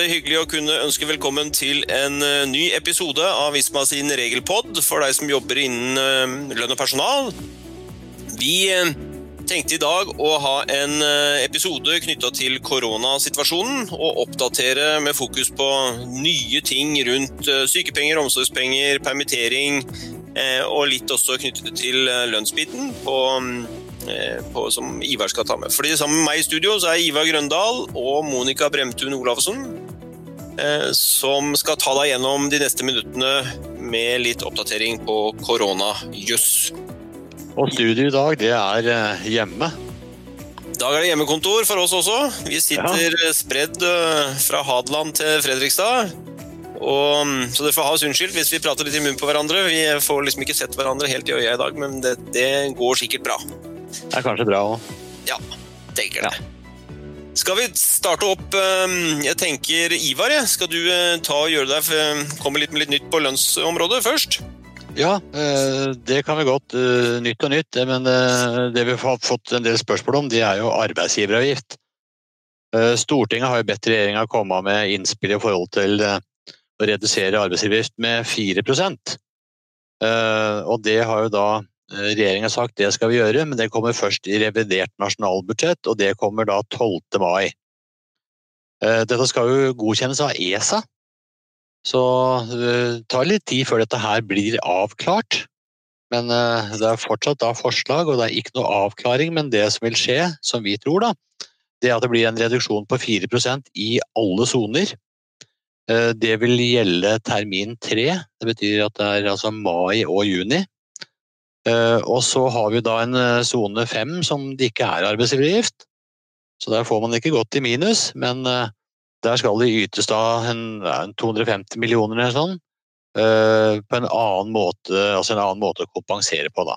det hyggelig å kunne ønske velkommen til en eh, ny episode av Visma sin regelpod for deg som jobber innen eh, lønn og personal. Vi eh, tenkte i dag å ha en episode knytta til koronasituasjonen, og oppdatere med fokus på nye ting rundt sykepenger, omsorgspenger, permittering, og litt også knyttet til lønnsbiten på på, som Ivar skal ta med. Fordi Sammen med meg i studio så er Ivar Grøndal og Monica Bremtun Olavsen. Eh, som skal ta deg gjennom de neste minuttene med litt oppdatering på koronajuss. Og studio i dag, det er eh, hjemme. I dag er det hjemmekontor for oss også. Vi sitter ja. spredd fra Hadeland til Fredrikstad. Og, mm, så dere får ha oss unnskyldt hvis vi prater litt i munnen på hverandre. Vi får liksom ikke sett hverandre helt i øya i dag, men det, det går sikkert bra. Det er kanskje bra òg. Ja, tenker det. Skal vi starte opp ehm, Jeg tenker Ivar, skal du eh, ta og gjøre deg eh, komme litt med litt nytt på lønnsområdet først? Ja, eh, det kan vi godt. Nytt og nytt. Men det vi har fått en del spørsmål om, det er jo arbeidsgiveravgift. Stortinget har jo bedt regjeringa komme med innspill i forhold til å redusere arbeidsgiveravgift med 4% Og det har jo da regjeringen har sagt det skal vi gjøre, men det kommer først i revidert nasjonalbudsjett, og det kommer da 12. mai. Eh, dette skal jo godkjennes av ESA, så det eh, tar litt tid før dette her blir avklart. Men det er fortsatt da forslag, og det er ikke noe avklaring. Men det som vil skje, som vi tror, da, det er at det blir en reduksjon på 4% i alle soner. Det vil gjelde termin tre. Det betyr at det er altså mai og juni. Eh, og så har vi da en eh, sone fem som det ikke er arbeidsgiveravgift. Så der får man ikke gått i minus, men eh, der skal det ytes da en, 250 millioner eller sånn. På en annen måte, altså en annen måte å kompensere på, da.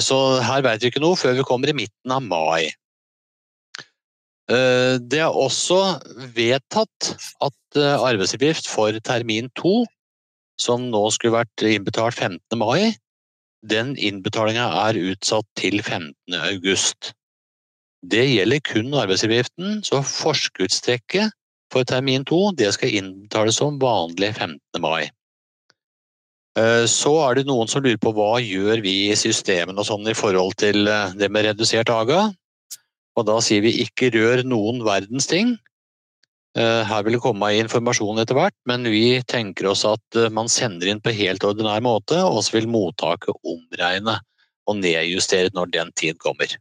Så her vet vi ikke noe før vi kommer i midten av mai. Det er også vedtatt at arbeidsgift for termin to, som nå skulle vært innbetalt 15. mai, den innbetalinga er utsatt til 15. august. Det gjelder kun arbeidsgiveravgiften, så forskuddstrekket for termin to skal innbetales som vanlig 15. mai. Eh, så er det noen som lurer på hva gjør vi i systemene og sånn i forhold til eh, det med redusert aga. Og da sier vi ikke rør noen verdens ting. Eh, her vil det komme informasjon etter hvert, men vi tenker oss at eh, man sender inn på helt ordinær måte, og så vil mottaket omregne og nedjustere når den tid kommer.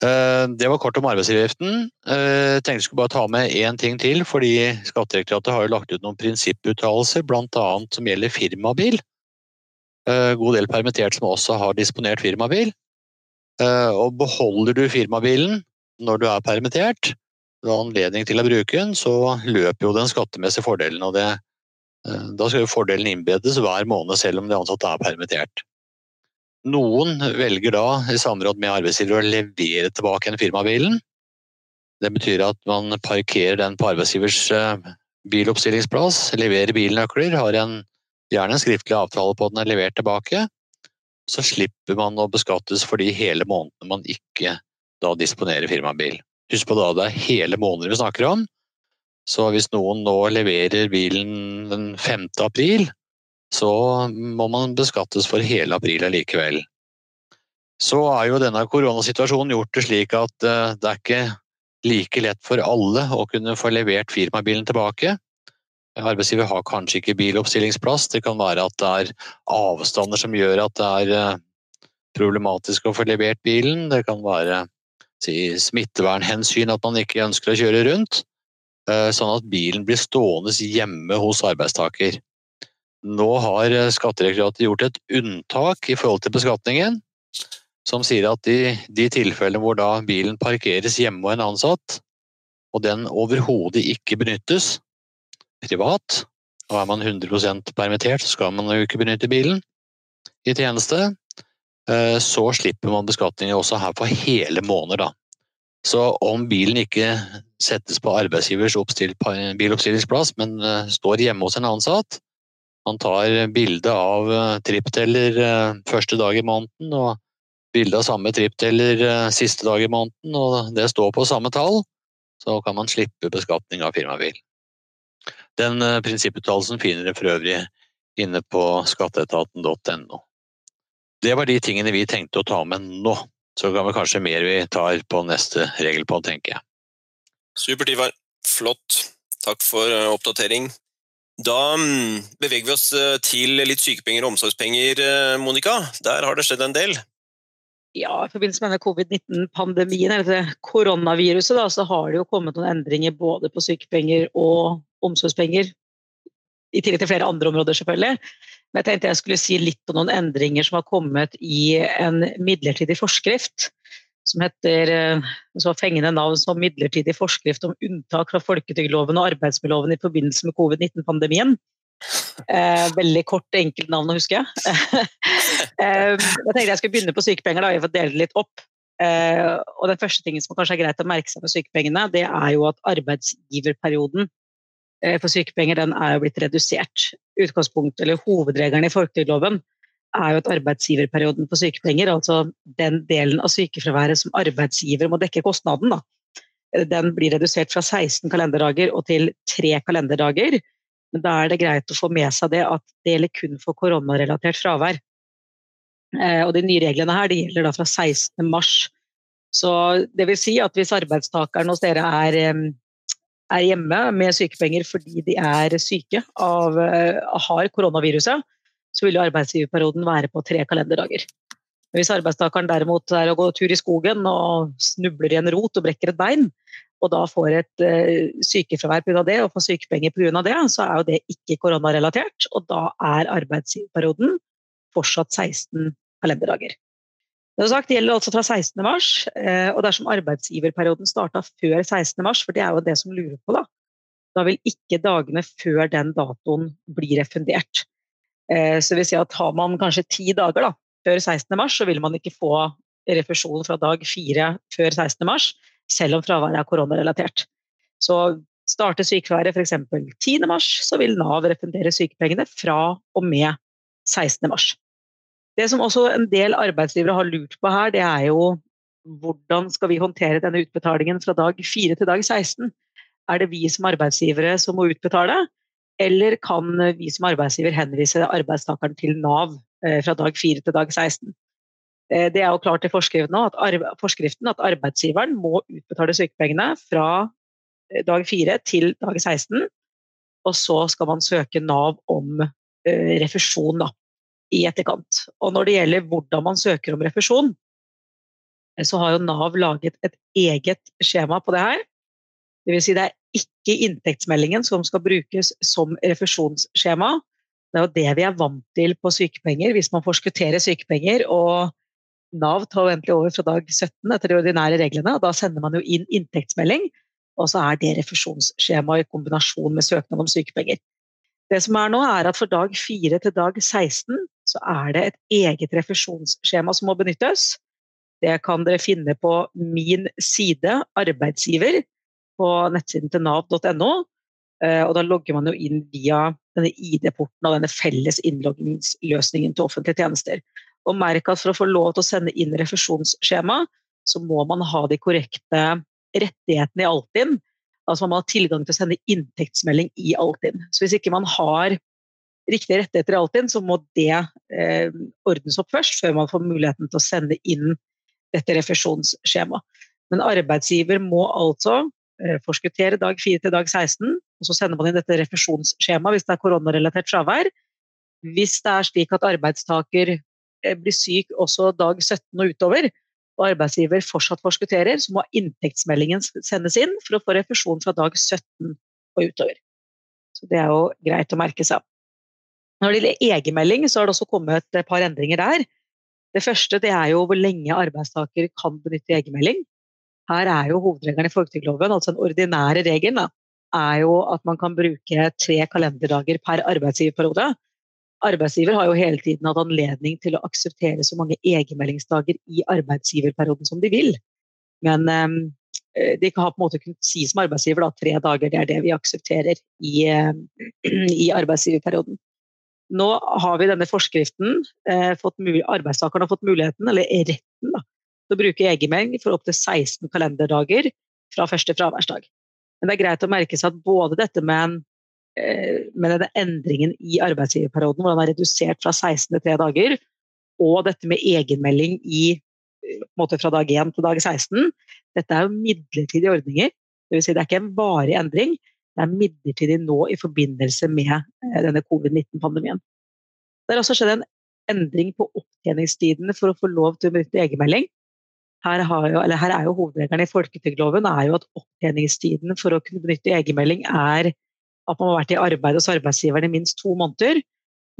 Eh, det var kort om arbeidsgiveravgiften. Jeg tenkte jeg skulle bare ta med én ting til, fordi Skattedirektoratet har jo lagt ut noen prinsipputtalelser, bl.a. som gjelder firmabil. God del permittert som også har disponert firmabil. Og beholder du firmabilen når du er permittert, har anledning til å bruke den, så løper jo den skattemessige fordelen. og det, eh, Da skal jo fordelen innbedes hver måned, selv om de ansatte er permittert. Noen velger da i samråd med arbeidsgiver å levere tilbake en firmabilen. Det betyr at man parkerer den på arbeidsgivers eh, biloppstillingsplass, leverer bilnøkler, har en, gjerne en skriftlig avtale på at den er levert tilbake. Så slipper man å beskattes for de hele månedene man ikke da disponerer firmabil. Husk på da det er hele måneder vi snakker om. Så hvis noen nå leverer bilen den 5. april, så må man beskattes for hele april allikevel. Så er jo denne koronasituasjonen gjort det slik at eh, det er ikke like lett for alle å kunne få levert firmabilen tilbake. Arbeidsgiver har kanskje ikke biloppstillingsplass. Det kan være at det er avstander som gjør at det er eh, problematisk å få levert bilen. Det kan være si, smittevernhensyn at man ikke ønsker å kjøre rundt, eh, sånn at bilen blir stående hjemme hos arbeidstaker. Nå har eh, Skattedirektoratet gjort et unntak i forhold til beskatningen, som sier at i de tilfellene hvor da bilen parkeres hjemme hos en ansatt, og den overhodet ikke benyttes privat, og er man 100% permittert, så skal man jo ikke benytte bilen i tjeneste. Eh, så slipper man beskatningen også her for hele måneder. Da. Så om bilen ikke settes på arbeidsgivers biloppstillingsplass, men eh, står hjemme hos en ansatt, man tar bilde av tripteller trippteller første dag i måneden og bilde av samme trippteller siste dag i måneden, og det står på samme tall, så kan man slippe beskatning av firmabil. Den eh, prinsipputtalelsen finner dere for øvrig inne på skatteetaten.no. Det var de tingene vi tenkte å ta med nå. Så kan vi kanskje mer vi tar på neste regelpod, tenker jeg. Supert, Ivar. Flott. Takk for eh, oppdatering. Da mm, beveger vi oss eh, til litt sykepenger og omsorgspenger, Monica. Der har det skjedd en del. Ja, I forbindelse med covid-19-pandemien, eller koronaviruset, da, så har det jo kommet noen endringer både på sykepenger og omsorgspenger. I tillegg til flere andre områder, selvfølgelig. Men jeg tenkte jeg skulle si litt om noen endringer som har kommet i en midlertidig forskrift. Som heter eh, så fengende navn som midlertidig forskrift om unntak fra folketrygdloven og arbeidsmiljøloven i forbindelse med covid-19-pandemien. Eh, veldig kort, enkelt navn å huske. eh, jeg tenkte jeg skulle begynne på sykepenger. da, for får dele det litt opp. Eh, og Den første tingen som kanskje er greit å merke seg med sykepengene, det er jo at arbeidsgiverperioden for sykepenger den er jo blitt redusert. Utgangspunkt, eller Hovedregelen i folketrygdloven er jo at arbeidsgiverperioden på sykepenger, altså den delen av sykefraværet som arbeidsgiver må dekke kostnaden, da, den blir redusert fra 16 kalenderdager og til 3 kalenderdager. Men da er det greit å få med seg det at det gjelder kun for koronarelatert fravær. Eh, og de nye reglene her de gjelder da fra 16. mars. Så det vil si at hvis arbeidstakeren hos dere er, er hjemme med sykepenger fordi de er syke av, eh, har koronaviruset, så vil jo arbeidsgiverperioden være på tre kalenderdager. Hvis arbeidstakeren derimot er å gå tur i skogen og snubler i en rot og brekker et bein, og da får et uh, sykefravær pga. det og får sykepenger pga. det, så er jo det ikke koronarelatert. Og da er arbeidsgiverperioden fortsatt 16 kalenderdager. Sagt, det gjelder altså fra 16. mars, uh, og dersom arbeidsgiverperioden starta før 16. mars, for det er jo det som lurer på, da, da vil ikke dagene før den datoen bli refundert. Uh, så det vil si at har man kanskje ti dager da, før 16. mars, så vil man ikke få refusjon fra dag fire før 16. mars selv om fraværet er koronarelatert. Så starter sykeværet f.eks. 10.3, så vil Nav refundere sykepengene fra og med 16.3. Det som også en del arbeidsgivere har lurt på her, det er jo hvordan skal vi håndtere denne utbetalingen fra dag 4 til dag 16? Er det vi som arbeidsgivere som må utbetale, eller kan vi som arbeidsgiver henvise arbeidstakeren til Nav eh, fra dag 4 til dag 16? Eh, det er jo klart i forskriften at, arbeidsgiveren må utbetale sykepengene fra eh, dag 4 til dag 16. Og så skal man søke Nav om refusjon da, i etterkant. Og når det gjelder hvordan man søker om refusjon, så har jo Nav laget et eget skjema på det her. Det vil si det er ikke inntektsmeldingen som skal brukes som refusjonsskjema. Det er jo det vi er vant til på sykepenger hvis man forskutterer sykepenger og Nav tar egentlig over fra dag 17 etter de ordinære reglene. og Da sender man jo inn inntektsmelding, og så er det refusjonsskjema i kombinasjon med søknad om sykepenger. Det som er nå er at For dag 4 til dag 16 så er det et eget refusjonsskjema som må benyttes. Det kan dere finne på min side, arbeidsgiver, på nettsiden til nav.no. Eh, og Da logger man jo inn via denne ID-porten og denne felles innloggingsløsningen til offentlige tjenester. Og merk at for å få lov til å sende inn refusjonsskjema, så må man ha de korrekte rettighetene i Altinn. Altså man må ha tilgang til å sende inntektsmelding i Altinn. Så hvis ikke man har riktige rettigheter i Altinn, så må det eh, ordnes opp først, før man får muligheten til å sende inn dette refusjonsskjemaet. Men arbeidsgiver må altså eh, forskuttere dag 4 til dag 16, og så sender man inn dette refusjonsskjemaet hvis det er koronarelatert fravær. Hvis det er slik at arbeidstaker Eh, blir syk også dag 17 og utover, og arbeidsgiver fortsatt forskutterer, så må inntektsmeldingen sendes inn for å få refusjon fra dag 17 og utover. Så Det er jo greit å merke seg. Når det gjelder egenmelding, så har det også kommet et par endringer der. Det første det er jo hvor lenge arbeidstaker kan benytte egenmelding. Her er jo hovedregelen i folketrygdloven, altså den ordinære regelen, er jo at man kan bruke tre kalenderdager per arbeidsgiverperiode arbeidsgiver har jo hele tiden hatt anledning til å akseptere så mange egenmeldingsdager i arbeidsgiverperioden som de vil. Men um, de har på en måte kunnet si som arbeidsgiver at tre dager det er det vi aksepterer i, uh, i arbeidsgiverperioden. Nå har vi denne forskriften. Uh, arbeidstakerne har fått muligheten, eller retten, da, til å bruke egenmelding for opptil 16 kalenderdager fra første fraværsdag. Men det er greit å merke seg at både dette med, eh, med denne endringen i arbeidsgiverperioden, hvor den er redusert fra 16 til 3 dager, og dette med egenmelding i, fra dag 1 til dag 16, dette er jo midlertidige ordninger. Det, vil si det er ikke en varig endring, det er midlertidig nå i forbindelse med eh, denne covid-19-pandemien. Det har også skjedd en endring på opptjeningstidene for å få lov til å benytte egenmelding. Her, jo, her er jo Hovedregelen i folketrygdloven at opptjeningstiden for å kunne benytte egenmelding er at man har vært i arbeid hos arbeidsgiveren i minst to måneder.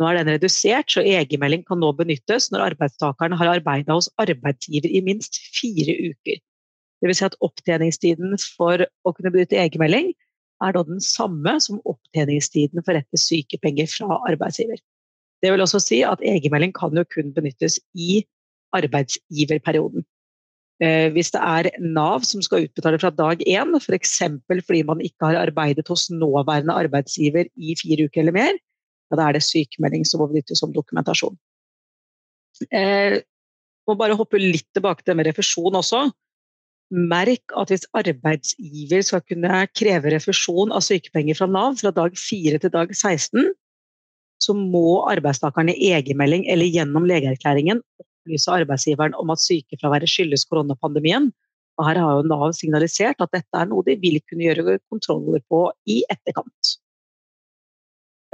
Nå er den redusert, så egenmelding kan nå benyttes når arbeidstakeren har arbeida hos arbeidsgiver i minst fire uker. Dvs. Si at opptjeningstiden for å kunne benytte egenmelding er da den samme som opptjeningstiden for rett til sykepenger fra arbeidsgiver. Det vil også si at egenmelding kan jo kun benyttes i arbeidsgiverperioden. Eh, hvis det er Nav som skal utbetale fra dag én, f.eks. For fordi man ikke har arbeidet hos nåværende arbeidsgiver i fire uker eller mer, ja, da er det sykemelding som må benyttes som dokumentasjon. Jeg må bare hoppe litt tilbake til med refusjon også. Merk at hvis arbeidsgiver skal kunne kreve refusjon av sykepenger fra Nav fra dag 4 til dag 16, så må arbeidstakeren i egenmelding eller gjennom legeerklæringen opplyse arbeidsgiveren om at sykefraværet skyldes koronapandemien. Og her har jo Nav signalisert at dette er noe de vil kunne gjøre kontroller på i etterkant.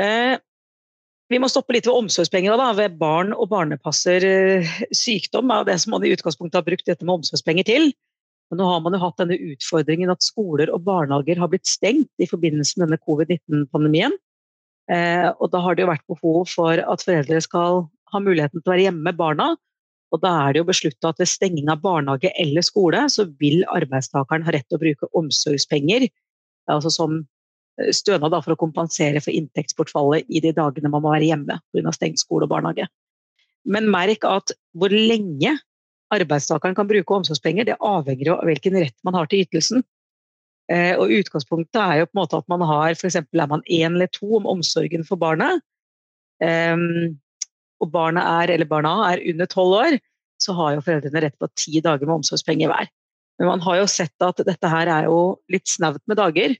Eh, vi må stoppe litt ved omsorgspenger da, ved barn og barnepasser eh, sykdom. er det som man i utgangspunktet har brukt dette med omsorgspenger til. Men nå har man jo hatt denne utfordringen at skoler og barnehager har blitt stengt i forbindelse med denne covid-19-pandemien. Eh, og da har det jo vært behov for at foreldre skal ha muligheten til å være hjemme med barna. Og da er det jo beslutta at ved stenging av barnehage eller skole, så vil arbeidstakeren ha rett til å bruke omsorgspenger, altså som eh, stønad for å kompensere for inntektsbortfallet i de dagene man må være hjemme pga. stengt skole og barnehage. Men merk at hvor lenge arbeidstakeren kan bruke omsorgspenger, det avhenger av hvilken rett man har til ytelsen. Eh, og Utgangspunktet er jo på en måte at man har f.eks. er man én eller to om omsorgen for barnet, um, og barnet er, eller barna er under tolv år, så har jo foreldrene rett på ti dager med omsorgspenger hver. Men man har jo sett at dette her er jo litt snaut med dager.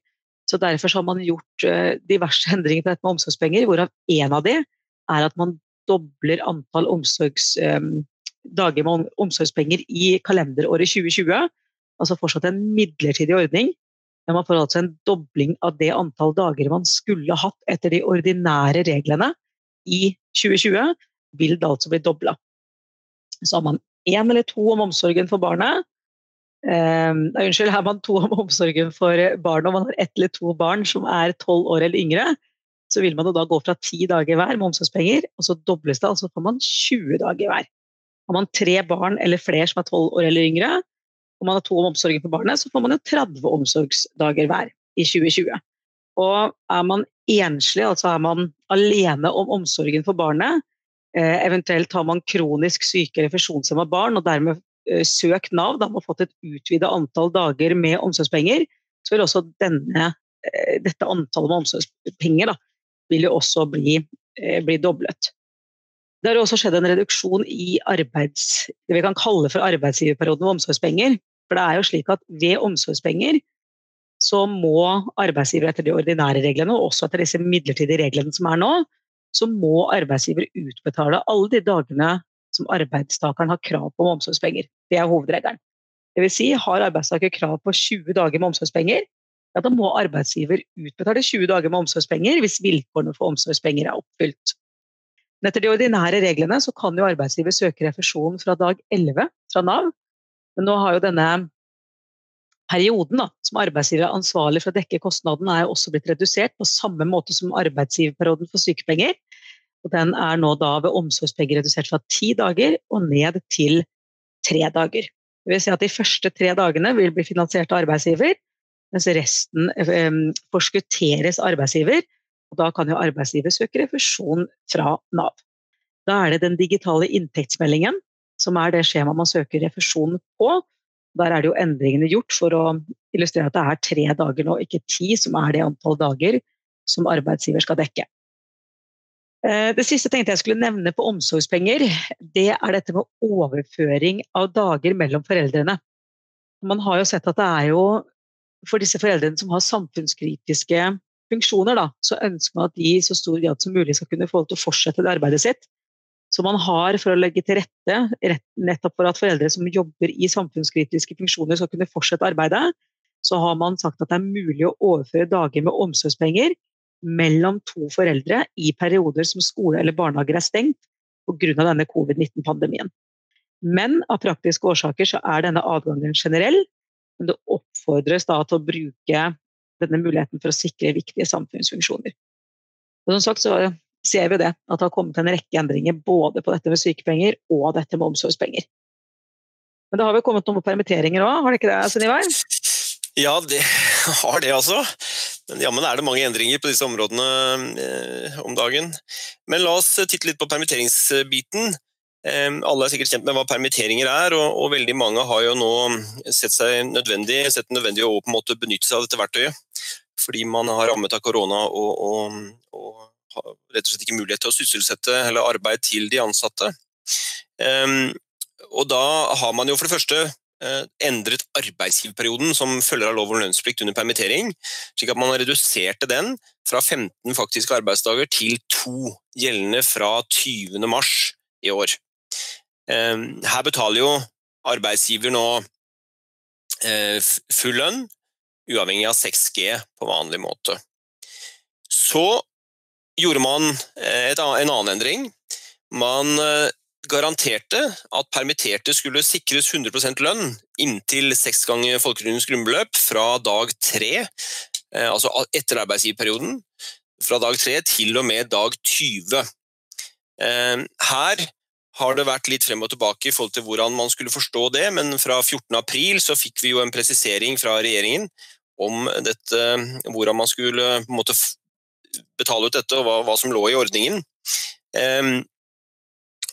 Så derfor har man gjort uh, diverse endringer på dette med omsorgspenger, hvorav én av de er at man dobler antall omsorgs, um, dager med omsorgspenger i kalenderåret 2020. Altså fortsatt en midlertidig ordning, men man får altså en dobling av det antall dager man skulle hatt etter de ordinære reglene i 2020, vil det altså bli dobla. Så har man én eller to om omsorgen for barnet. Eh, unnskyld, har man to om omsorgen for barnet, og man har ett eller to barn som er tolv år eller yngre, så vil man da gå fra ti dager hver med omsorgspenger, og så dobles det, altså får man 20 dager hver. Har man tre barn eller flere som er tolv år eller yngre, og man har to om omsorgen for barnet, så får man jo 30 omsorgsdager hver i 2020. Og er man enslig, altså er man alene om omsorgen for barnet, eh, eventuelt har man kronisk syke eller funksjonshemma barn og dermed eh, søkt Nav, da har man fått et utvida antall dager med omsorgspenger, så vil også denne, eh, dette antallet med omsorgspenger da, vil jo også bli, bli doblet. Det har også skjedd en reduksjon i arbeids, det vi kan kalle for arbeidsgiverperioden med omsorgspenger. For det er jo slik at ved omsorgspenger så må arbeidsgiver etter de ordinære reglene, og også etter disse midlertidige reglene som er nå, så må arbeidsgiver utbetale alle de dagene som arbeidstakeren har krav på med omsorgspenger. Det er hovedregelen. Vil si, har arbeidstaker krav på 20 dager med omsorgspenger, ja, da må arbeidsgiver utbetale 20 dager med omsorgspenger hvis vilkårene for omsorgspenger er oppfylt. Men etter de ordinære reglene så kan jo arbeidsgiver søke refusjon fra dag 11 fra Nav. Men nå har jo denne perioden da, som arbeidsgiver er ansvarlig for å dekke kostnaden, er også blitt redusert på samme måte som arbeidsgiverperioden for sykepenger. Og den er nå da ved omsorgspenger redusert fra ti dager og ned til tre dager. Det vil si at de første tre dagene vil bli finansiert av arbeidsgiver, mens resten eh, forskutteres arbeidsgiver og da kan jo arbeidsgiver søke refusjon fra Nav. Da er det den digitale inntektsmeldingen som er det skjemaet man søker refusjon på. Der er det jo endringene gjort for å illustrere at det er tre dager nå, ikke ti, som er det antall dager som arbeidsgiver skal dekke. Eh, det siste tenkte jeg skulle nevne på omsorgspenger, det er dette med overføring av dager mellom foreldrene. Man har jo sett at det er jo for disse foreldrene som har samfunnskritiske funksjoner, da, så ønsker man at de i så stor grad som mulig skal kunne få lov til å fortsette det arbeidet sitt. Så man har for å legge til rette nettopp for at foreldre som jobber i samfunnskritiske funksjoner skal kunne fortsette arbeidet, så har man sagt at det er mulig å overføre dager med omsorgspenger mellom to foreldre i perioder som skole eller barnehager er stengt pga. denne covid-19-pandemien. Men av praktiske årsaker så er denne adgangen generell, men det oppfordres da til å bruke denne muligheten for å sikre viktige samfunnsfunksjoner. Og som sagt så ser vi det, at det har kommet en rekke endringer både på dette med sykepenger og dette med omsorgspenger. Men det har vel kommet noen permitteringer òg, har det ikke det, Sunnivar? Ja, det har det, altså. Men jammen er det mange endringer på disse områdene eh, om dagen. Men la oss titte litt på permitteringsbiten. Eh, alle er sikkert kjent med hva permitteringer er, og, og veldig mange har jo nå sett seg nødvendig, sett nødvendig å på en måte benytte seg av dette verktøyet. Fordi man har rammet av korona og, og, og, har rett og slett ikke mulighet til å sysselsette eller arbeide til de ansatte. Um, og da har man jo for det første uh, endret arbeidsgiverperioden som følger av lov om lønnsplikt under permittering, slik at man har redusert den fra 15 faktiske arbeidsdager til to, gjeldende fra 20. mars i år. Um, her betaler jo arbeidsgiver nå uh, full lønn, uavhengig av 6G på vanlig måte. Så gjorde man en annen endring. Man garanterte at permitterte skulle sikres 100% lønn inntil seks ganger folketrygdens grunnbeløp fra dag tre, eh, altså etter arbeidsgiverperioden, fra dag tre til og med dag 20. Eh, her har det vært litt frem og tilbake i forhold til hvordan man skulle forstå det, men fra 14. april så fikk vi jo en presisering fra regjeringen om dette, hvordan man skulle måte, betale ut dette og hva, hva, som lå i ordningen. Um,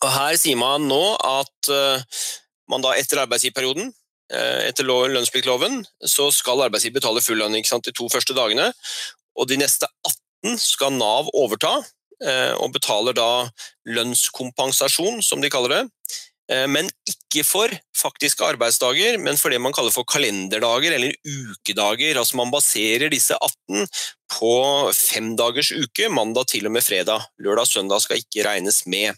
og Her sier man nå at uh, man da etter arbeidsgiverperioden, uh, etter lønnspliktloven, så skal arbeidsgiver betale full lønn de to første dagene. Og de neste 18 skal Nav overta, uh, og betaler da lønnskompensasjon, som de kaller det. Men ikke for faktiske arbeidsdager, men for det man kaller for kalenderdager eller ukedager. Altså Man baserer disse 18 på fem dagers uke, mandag til og med fredag. Lørdag og søndag skal ikke regnes med.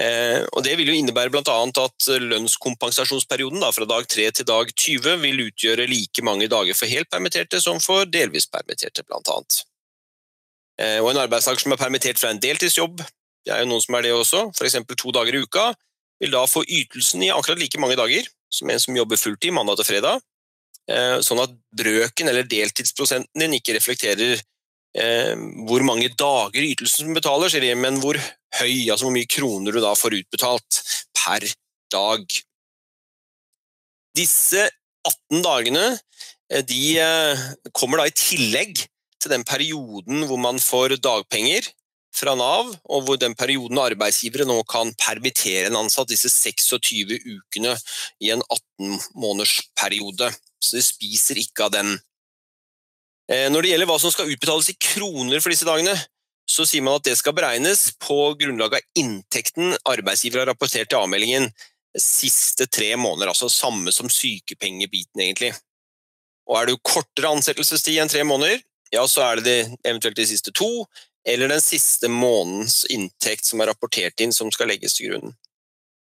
Eh, og Det vil jo innebære bl.a. at lønnskompensasjonsperioden da, fra dag 3 til dag 20 vil utgjøre like mange dager for helt permitterte som for delvis permitterte, bl.a. Eh, og en arbeidstaker som er permittert fra en deltidsjobb, det er jo noen som er det også, f.eks. to dager i uka, vil da få ytelsen i akkurat like mange dager som en som jobber fulltid mandag til fredag, eh, sånn at brøken eller deltidsprosenten din ikke reflekterer eh, hvor mange dager ytelsen betaler, sier de, men hvor høy, altså hvor mye kroner du da får utbetalt per dag. Disse 18 dagene eh, de kommer da i tillegg til den perioden hvor man får dagpenger fra Nav, og hvor den perioden arbeidsgivere nå kan permittere en ansatt disse 26 ukene i en 18-månedersperiode. Så de spiser ikke av den. Eh, når det gjelder hva som skal utbetales i kroner for disse dagene, så sier man at det skal beregnes på grunnlag av inntekten arbeidsgiver har rapportert til avmeldingen siste tre måneder, altså samme som sykepengebiten, egentlig. Og er det jo kortere ansettelsestid enn tre måneder, ja, så er det, det eventuelt de siste to, eller den siste månedens inntekt som er rapportert inn, som skal legges til grunn.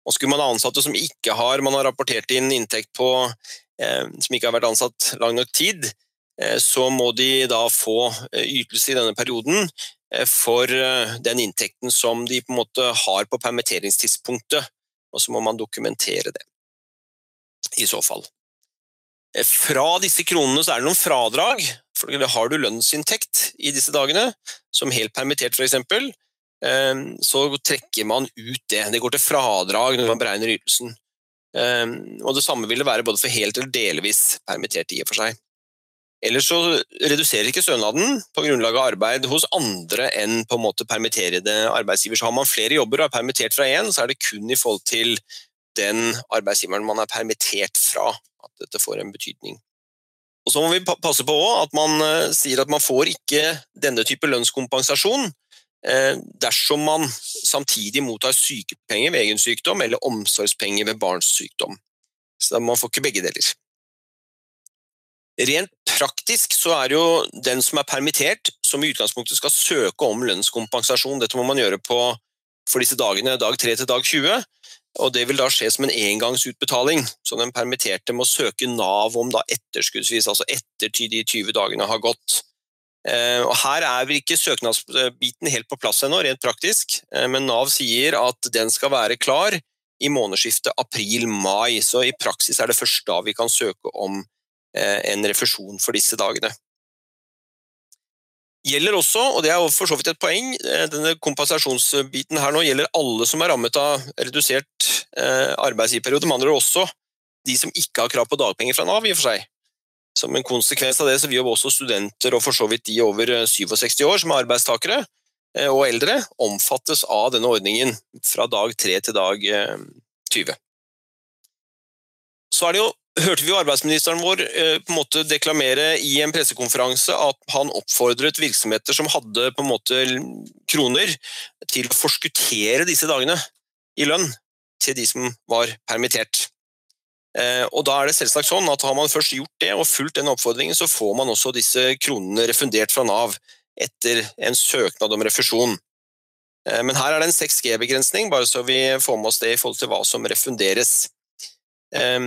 Og Skulle man ha ansatte som ikke har, man har rapportert inn inntekt på, eh, som ikke har vært ansatt lang nok tid, Eh, så må de da få eh, ytelse i denne perioden eh, for den inntekten som de på en måte har på permitteringstidspunktet, og så må man dokumentere det, i så fall. Fra disse kronene så er det noen fradrag, har du lønnsinntekt i disse dagene, som helt permittert f.eks., så trekker man ut det. Det går til fradrag når man beregner ytelsen. Og Det samme vil det være både for helt eller delvis permittert i og for seg. Ellers så reduserer ikke stønaden på grunnlag av arbeid hos andre enn på en måte permitterede arbeidsgiver. Så har man flere jobber og er permittert fra én, så er det kun i forhold til den arbeidsgiveren man er permittert fra at dette får en betydning. Og Så må vi passe på at man eh, sier at man får ikke denne type lønnskompensasjon eh, dersom man samtidig mottar sykepenger ved egen sykdom eller omsorgspenger ved barns sykdom. Så man får ikke begge deler. Rent praktisk så er det jo den som er permittert, som i utgangspunktet skal søke om lønnskompensasjon. Dette må man gjøre på, for disse dagene dag 3 til dag 20. Og Det vil da skje som en engangsutbetaling, så den permitterte må søke Nav om da etterskuddsvis, altså etter de 20 dagene har gått. Eh, og Her er vel ikke søknadsbiten helt på plass ennå, rent praktisk, eh, men Nav sier at den skal være klar i månedsskiftet april-mai. Så i praksis er det først da vi kan søke om eh, en refusjon for disse dagene. Gjelder også, og det er for så vidt et poeng, denne kompensasjonsbiten her nå gjelder alle som er rammet av redusert arbeidsgiverperiode. Med andre også de som ikke har krav på dagpenger fra Nav, i og for seg. Som en konsekvens av det så vil jo også studenter og for så vidt de over 67 eh, år som er arbeidstakere eh, og eldre, omfattes av denne ordningen fra dag 3 til dag 20. Eh, så er det jo, hørte vi arbeidsministeren vår på en måte deklamere i en pressekonferanse at han oppfordret virksomheter som hadde på en måte kroner, til å forskuttere disse dagene i lønn til de som var permittert. Eh, og da er det selvsagt sånn at Har man først gjort det og fulgt den oppfordringen, så får man også disse kronene refundert fra Nav etter en søknad om refusjon. Eh, men her er det en 6G-begrensning, bare så vi får med oss det i forhold til hva som refunderes. Eh,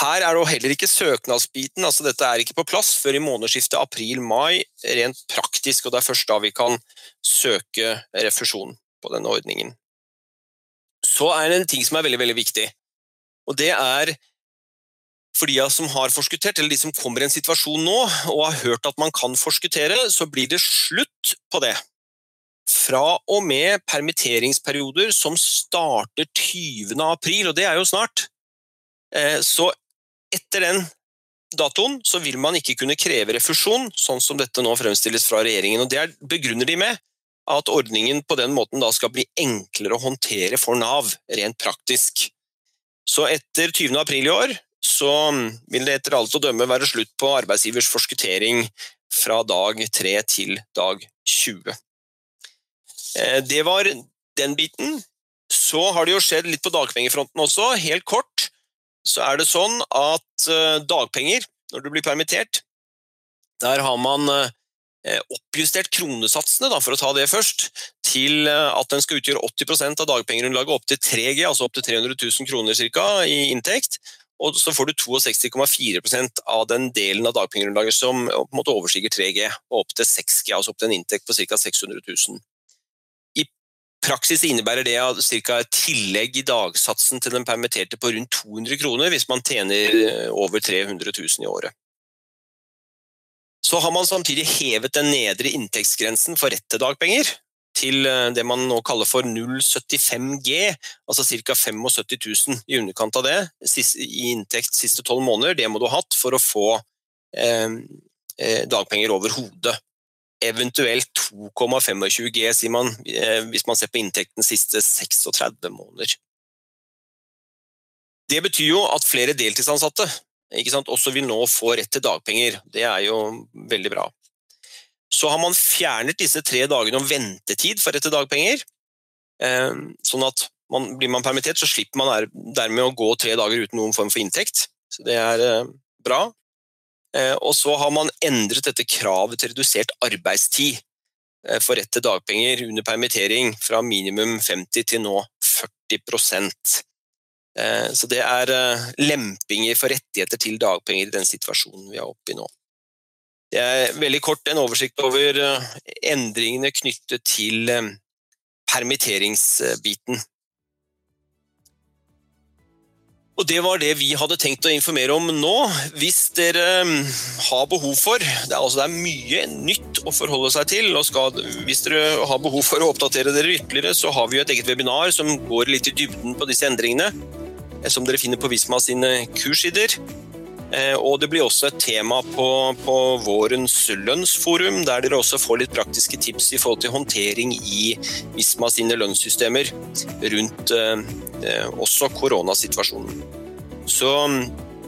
her er det heller ikke søknadsbiten, altså dette er ikke på plass før i månedsskiftet april-mai, rent praktisk, og det er først da vi kan søke refusjon på denne ordningen. Så er det en ting som er veldig, veldig viktig. Og det er for de som har forskuttert, eller de som kommer i en situasjon nå og har hørt at man kan forskuttere, så blir det slutt på det. Fra og med permitteringsperioder som starter 20. april, og det er jo snart. Eh, så etter den datoen så vil man ikke kunne kreve refusjon, sånn som dette nå fremstilles fra regjeringen. og Det begrunner de med at ordningen på den måten da skal bli enklere å håndtere for Nav, rent praktisk. Så etter 20. april i år så vil det etter alt å dømme være slutt på arbeidsgivers forskuttering fra dag 3 til dag 20. Eh, det var den biten. Så har det jo skjedd litt på dagpengefronten også. Helt kort så er det sånn at eh, dagpenger, når du blir permittert, der har man eh, Eh, oppjustert kronesatsene, da, for å ta det først, til at den skal utgjøre 80% av dagpengegrunnlaget opp til 3G, altså opp til 300 000 kroner cirka, i inntekt. Og så får du 62,4% av den delen av dagpengegrunnlaget som på en måte overstiger 3G, og opp til 6G, altså opp til en inntekt på ca. 600 000. Praksis innebærer det at ca. et tillegg i dagsatsen til den permitterte på rundt 200 kroner hvis man tjener eh, over 300 000 i året. Så har man samtidig hevet den nedre inntektsgrensen for rett til dagpenger til eh, det man nå kaller for 075G, altså ca. 75 000 i underkant av det i inntekt siste tolv måneder. Det må du ha hatt for å få eh, eh dagpenger over hodet. Eventuelt 2,25G, sier man, eh, hvis man ser på inntekten siste 36 måneder. Det betyr jo at flere deltidsansatte også vil nå få rett til dagpenger. Det er jo veldig bra. Så har man fjernet disse tre dagene om ventetid for rett til dagpenger. Ehm, sånn at man, blir man permittert, så slipper man dermed å gå tre dager uten noen form for inntekt. Så det er eh, bra. Eh, og så har man endret dette kravet til redusert arbeidstid eh, for rett til dagpenger under permittering fra minimum 50 til nå 40 Eh, så det er lempinger for rettigheter til dagpenger i den situasjonen vi er oppe i nå. Det er veldig kort en oversikt over endringene knyttet til permitteringsbiten. Og Det var det vi hadde tenkt å informere om nå. Hvis dere har behov for Det er, altså, det er mye nytt å forholde seg til. og skal, Hvis dere har behov for å oppdatere dere ytterligere, så har vi jo et eget webinar som går litt i dybden på disse endringene. Eh, som dere finner på Visma sine kurssider. Eh, og det blir også et tema på, på, vårens lønnsforum, der dere også får litt praktiske tips i forhold til håndtering i Visma sine lønnssystemer rundt eh også koronasituasjonen. Så mm,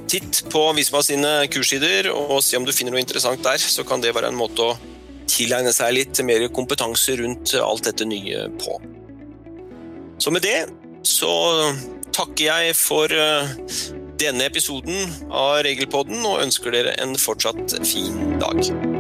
titt på Visma sine kurssider og se om du finner noe interessant der. Så kan det være en måte å tilegne seg litt mer kompetanse rundt alt dette nye på. Så med det så takker jeg for eh, denne episoden av Regelpodden og ønsker dere en fortsatt fin dag.